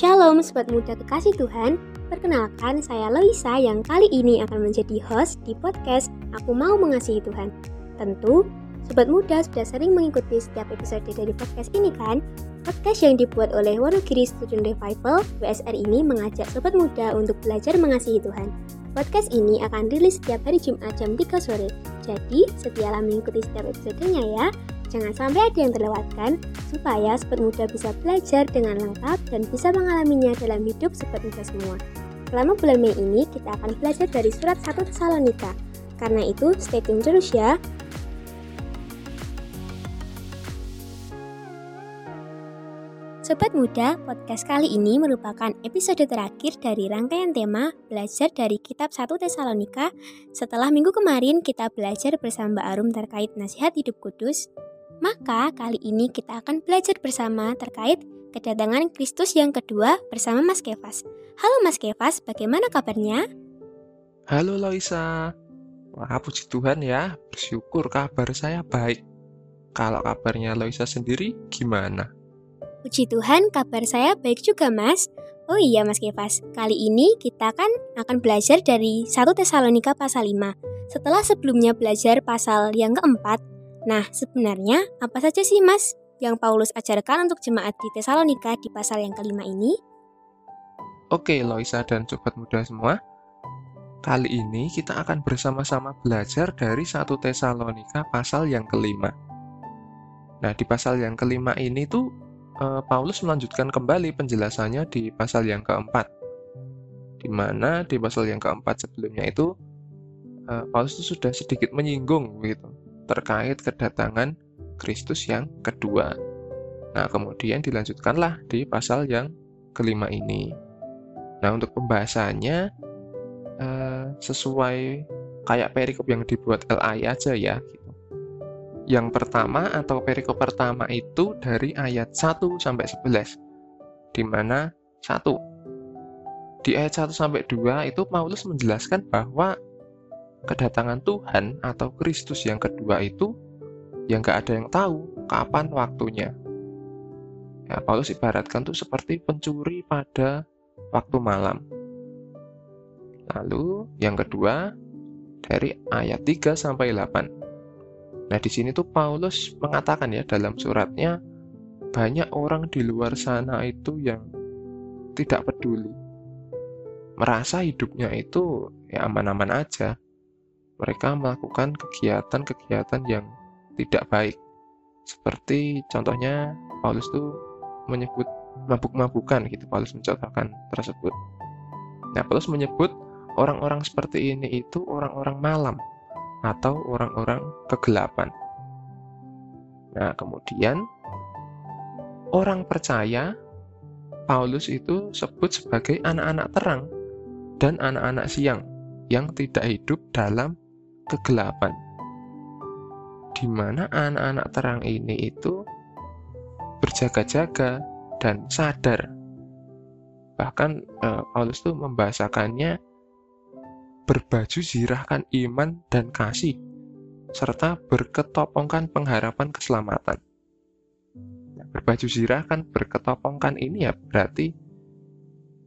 Shalom Sobat Muda Kekasih Tuhan. Perkenalkan saya Loisa yang kali ini akan menjadi host di podcast Aku Mau Mengasihi Tuhan. Tentu Sobat Muda sudah sering mengikuti setiap episode dari podcast ini kan? Podcast yang dibuat oleh Wonogiri Student Revival WSR ini mengajak Sobat Muda untuk belajar mengasihi Tuhan. Podcast ini akan rilis setiap hari Jumat jam 3 sore. Jadi setialah mengikuti setiap episodenya ya Jangan sampai ada yang terlewatkan, supaya sobat muda bisa belajar dengan lengkap dan bisa mengalaminya dalam hidup sobat muda semua. Selama bulan Mei ini, kita akan belajar dari surat 1 Tesalonika. Karena itu, stay tune terus ya. Sobat Muda, podcast kali ini merupakan episode terakhir dari rangkaian tema Belajar dari Kitab 1 Tesalonika. Setelah minggu kemarin kita belajar bersama Mbak Arum terkait nasihat hidup kudus, maka kali ini kita akan belajar bersama terkait kedatangan Kristus yang kedua bersama Mas Kevas. Halo Mas Kevas, bagaimana kabarnya? Halo Loisa. Wah, puji Tuhan ya, bersyukur kabar saya baik. Kalau kabarnya Loisa sendiri gimana? Puji Tuhan, kabar saya baik juga Mas. Oh iya Mas Kevas, kali ini kita kan akan belajar dari 1 Tesalonika pasal 5. Setelah sebelumnya belajar pasal yang keempat, Nah, sebenarnya apa saja sih Mas yang Paulus ajarkan untuk jemaat di Tesalonika di pasal yang kelima ini? Oke, Loisa dan sobat muda semua. Kali ini kita akan bersama-sama belajar dari satu Tesalonika pasal yang kelima. Nah, di pasal yang kelima ini tuh eh, Paulus melanjutkan kembali penjelasannya di pasal yang keempat. Di mana di pasal yang keempat sebelumnya itu eh, Paulus itu sudah sedikit menyinggung gitu terkait kedatangan Kristus yang kedua. Nah, kemudian dilanjutkanlah di pasal yang kelima ini. Nah, untuk pembahasannya eh, sesuai kayak perikop yang dibuat LAI aja ya. Gitu. Yang pertama atau perikop pertama itu dari ayat 1 sampai 11. Di mana 1 di ayat 1 sampai 2 itu Paulus menjelaskan bahwa kedatangan Tuhan atau Kristus yang kedua itu yang gak ada yang tahu kapan waktunya. Ya, Paulus ibaratkan tuh seperti pencuri pada waktu malam. Lalu yang kedua dari ayat 3 sampai 8. Nah, di sini tuh Paulus mengatakan ya dalam suratnya banyak orang di luar sana itu yang tidak peduli. Merasa hidupnya itu ya aman-aman aja mereka melakukan kegiatan-kegiatan yang tidak baik. Seperti contohnya Paulus itu menyebut mabuk-mabukan gitu Paulus mencontohkan tersebut. Nah, Paulus menyebut orang-orang seperti ini itu orang-orang malam atau orang-orang kegelapan. Nah, kemudian orang percaya Paulus itu sebut sebagai anak-anak terang dan anak-anak siang yang tidak hidup dalam kegelapan. Di mana anak-anak terang ini itu berjaga-jaga dan sadar. Bahkan eh, Paulus itu membahasakannya berbaju zirahkan iman dan kasih serta berketopongkan pengharapan keselamatan. Nah, berbaju zirahkan berketopongkan ini ya berarti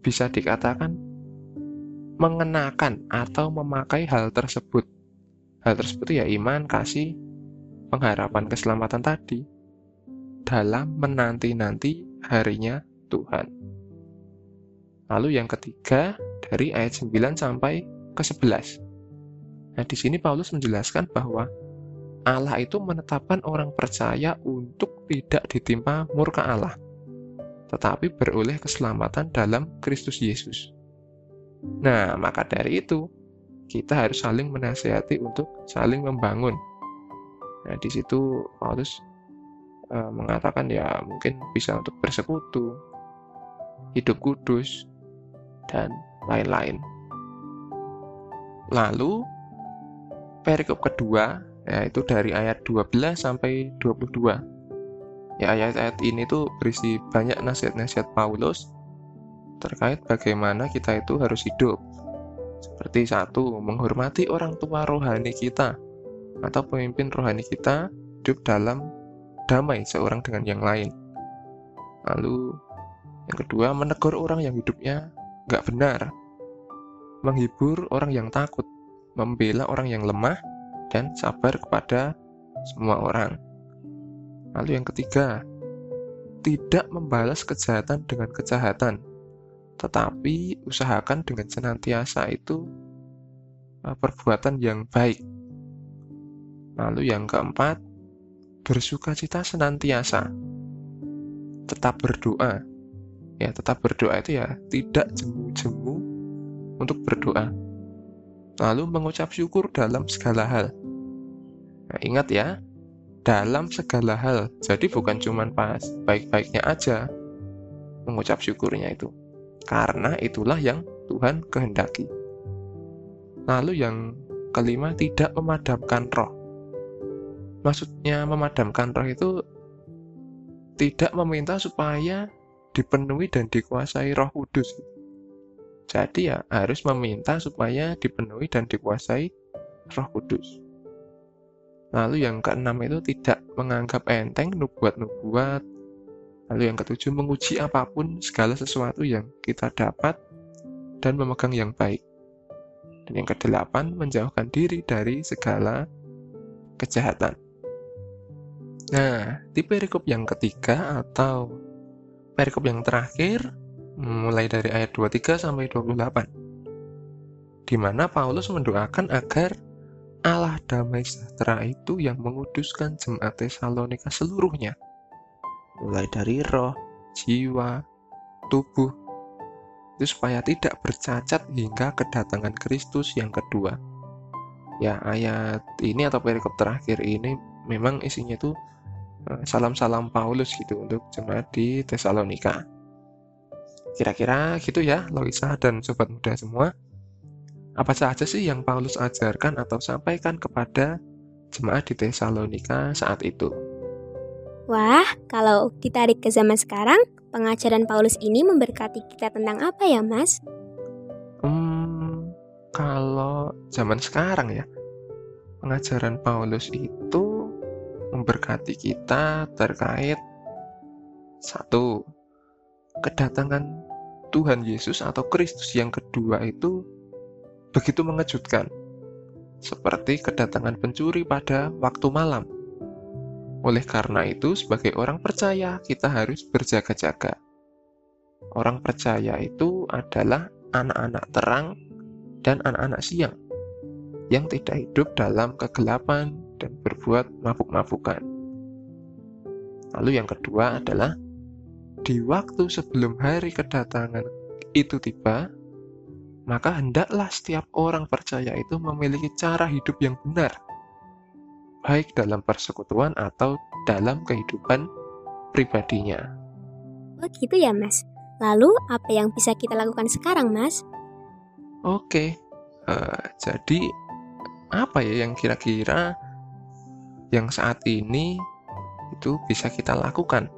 bisa dikatakan mengenakan atau memakai hal tersebut Hal tersebut ya iman, kasih, pengharapan keselamatan tadi dalam menanti-nanti harinya Tuhan. Lalu yang ketiga dari ayat 9 sampai ke 11. Nah, di sini Paulus menjelaskan bahwa Allah itu menetapkan orang percaya untuk tidak ditimpa murka Allah, tetapi beroleh keselamatan dalam Kristus Yesus. Nah, maka dari itu, kita harus saling menasehati untuk saling membangun. Nah, di situ Paulus e, mengatakan ya mungkin bisa untuk bersekutu, hidup kudus, dan lain-lain. Lalu perikop kedua yaitu dari ayat 12 sampai 22. Ya ayat-ayat ini tuh berisi banyak nasihat-nasihat Paulus terkait bagaimana kita itu harus hidup seperti satu, menghormati orang tua rohani kita atau pemimpin rohani kita hidup dalam damai seorang dengan yang lain. Lalu Yang kedua, menegur orang yang hidupnya nggak benar. Menghibur orang yang takut. Membela orang yang lemah. Dan sabar kepada semua orang. Lalu yang ketiga, tidak membalas kejahatan dengan kejahatan, tetapi usahakan dengan senantiasa itu uh, perbuatan yang baik. Lalu yang keempat, bersuka cita senantiasa. Tetap berdoa. Ya, tetap berdoa itu ya tidak jemu-jemu untuk berdoa. Lalu mengucap syukur dalam segala hal. Nah, ingat ya, dalam segala hal. Jadi bukan cuma pas baik-baiknya aja mengucap syukurnya itu. Karena itulah yang Tuhan kehendaki. Lalu yang kelima, tidak memadamkan roh. Maksudnya memadamkan roh itu tidak meminta supaya dipenuhi dan dikuasai roh kudus. Jadi ya harus meminta supaya dipenuhi dan dikuasai roh kudus. Lalu yang keenam itu tidak menganggap enteng nubuat-nubuat. Lalu yang ketujuh menguji apa pun segala sesuatu yang kita dapat dan memegang yang baik. Dan yang kedelapan menjauhkan diri dari segala kejahatan. Nah, di perikop yang ketiga atau perikop yang terakhir mulai dari ayat 23 sampai 28 di mana Paulus mendoakan agar Allah damai sejahtera itu yang menguduskan jemaat Tesalonika seluruhnya, mulai dari roh, jiwa, tubuh, itu supaya tidak bercacat hingga kedatangan Kristus yang kedua. Ya, ayat ini atau perikop terakhir ini memang isinya tuh eh, salam-salam Paulus gitu untuk jemaat di Tesalonika. Kira-kira gitu ya, Loisa dan sobat muda semua. Apa saja sih yang Paulus ajarkan atau sampaikan kepada jemaat di Tesalonika saat itu? Wah, kalau ditarik ke zaman sekarang, pengajaran Paulus ini memberkati kita tentang apa ya, Mas? Hmm, kalau zaman sekarang ya, pengajaran Paulus itu memberkati kita terkait satu, kedatangan Tuhan Yesus atau Kristus yang kedua itu begitu mengejutkan, seperti kedatangan pencuri pada waktu malam. Oleh karena itu, sebagai orang percaya, kita harus berjaga-jaga. Orang percaya itu adalah anak-anak terang dan anak-anak siang yang tidak hidup dalam kegelapan dan berbuat mabuk-mabukan. Lalu yang kedua adalah di waktu sebelum hari kedatangan itu tiba, maka hendaklah setiap orang percaya itu memiliki cara hidup yang benar, baik dalam persekutuan atau dalam kehidupan pribadinya. Oh gitu ya mas. Lalu apa yang bisa kita lakukan sekarang mas? Oke, uh, jadi apa ya yang kira-kira yang saat ini itu bisa kita lakukan?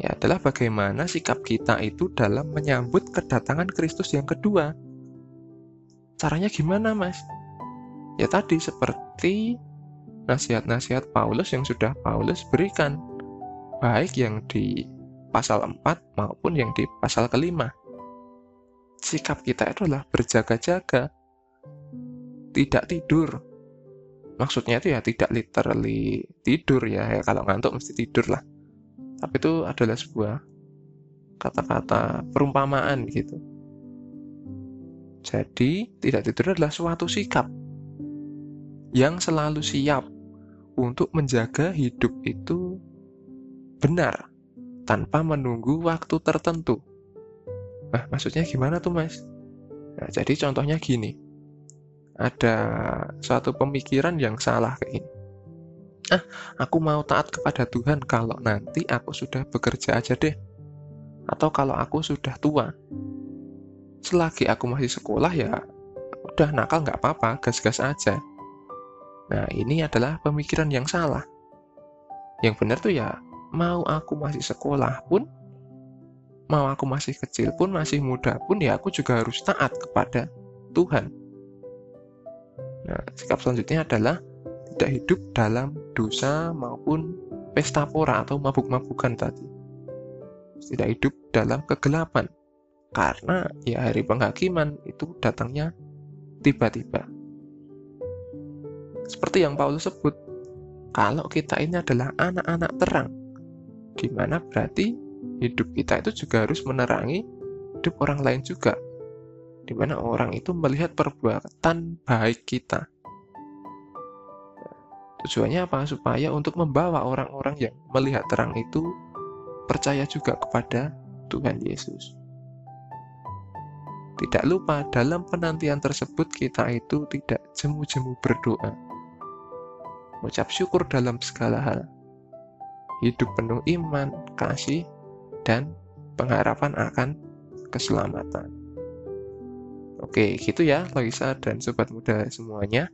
ya adalah bagaimana sikap kita itu dalam menyambut kedatangan Kristus yang kedua. Caranya gimana, Mas? Ya tadi seperti nasihat-nasihat Paulus yang sudah Paulus berikan, baik yang di pasal 4 maupun yang di pasal kelima. Sikap kita itu adalah berjaga-jaga, tidak tidur. Maksudnya itu ya tidak literally tidur ya, ya kalau ngantuk mesti tidur lah tapi itu adalah sebuah kata-kata perumpamaan gitu. Jadi, tidak tidur adalah suatu sikap yang selalu siap untuk menjaga hidup itu benar tanpa menunggu waktu tertentu. Nah, maksudnya gimana tuh, Mas? Nah, jadi contohnya gini. Ada suatu pemikiran yang salah kayak gini ah aku mau taat kepada Tuhan kalau nanti aku sudah bekerja aja deh atau kalau aku sudah tua selagi aku masih sekolah ya udah nakal nggak apa-apa gas-gas aja nah ini adalah pemikiran yang salah yang benar tuh ya mau aku masih sekolah pun mau aku masih kecil pun masih muda pun ya aku juga harus taat kepada Tuhan nah sikap selanjutnya adalah tidak hidup dalam dosa maupun pesta pora atau mabuk-mabukan tadi. tidak hidup dalam kegelapan. Karena ya hari penghakiman itu datangnya tiba-tiba. Seperti yang Paulus sebut, kalau kita ini adalah anak-anak terang, di mana berarti hidup kita itu juga harus menerangi hidup orang lain juga, di mana orang itu melihat perbuatan baik kita. Tujuannya apa? Supaya untuk membawa orang-orang yang melihat terang itu percaya juga kepada Tuhan Yesus. Tidak lupa, dalam penantian tersebut kita itu tidak jemu-jemu berdoa. Mengucap syukur dalam segala hal. Hidup penuh iman, kasih, dan pengharapan akan keselamatan. Oke, gitu ya Loisa dan sobat muda semuanya.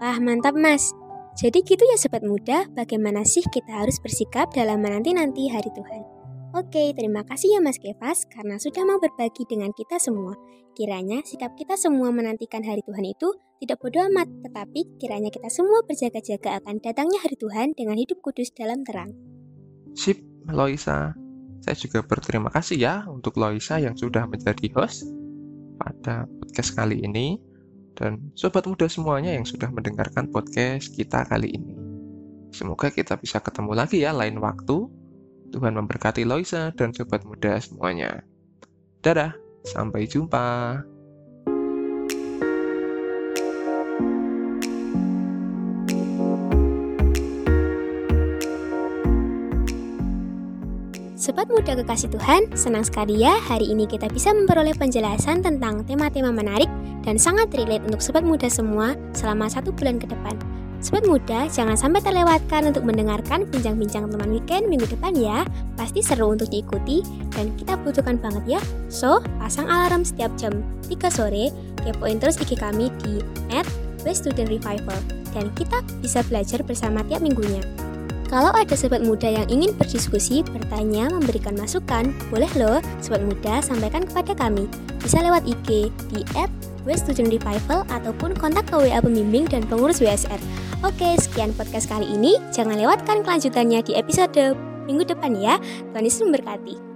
Wah, mantap Mas. Jadi gitu ya sobat muda, bagaimana sih kita harus bersikap dalam menanti-nanti hari Tuhan. Oke, terima kasih ya Mas Kevas karena sudah mau berbagi dengan kita semua. Kiranya sikap kita semua menantikan hari Tuhan itu tidak bodoh amat, tetapi kiranya kita semua berjaga-jaga akan datangnya hari Tuhan dengan hidup kudus dalam terang. Sip, Loisa. Saya juga berterima kasih ya untuk Loisa yang sudah menjadi host pada podcast kali ini dan sobat muda semuanya yang sudah mendengarkan podcast kita kali ini. Semoga kita bisa ketemu lagi ya lain waktu Tuhan memberkati Loisa dan sobat muda semuanya. Dadah, sampai jumpa. Sobat muda kekasih Tuhan, senang sekali ya hari ini kita bisa memperoleh penjelasan tentang tema-tema menarik dan sangat relate untuk sobat muda semua selama satu bulan ke depan. Sobat muda, jangan sampai terlewatkan untuk mendengarkan bincang-bincang teman weekend minggu depan ya. Pasti seru untuk diikuti dan kita butuhkan banget ya. So, pasang alarm setiap jam 3 sore, kepoin terus IG kami di at Student Revival dan kita bisa belajar bersama tiap minggunya. Kalau ada sobat muda yang ingin berdiskusi, bertanya, memberikan masukan, boleh loh sobat muda sampaikan kepada kami. Bisa lewat IG di at Student Revival ataupun kontak ke WA pembimbing dan pengurus WSR. Oke, sekian podcast kali ini. Jangan lewatkan kelanjutannya di episode minggu depan ya. Tuhan Yesus memberkati.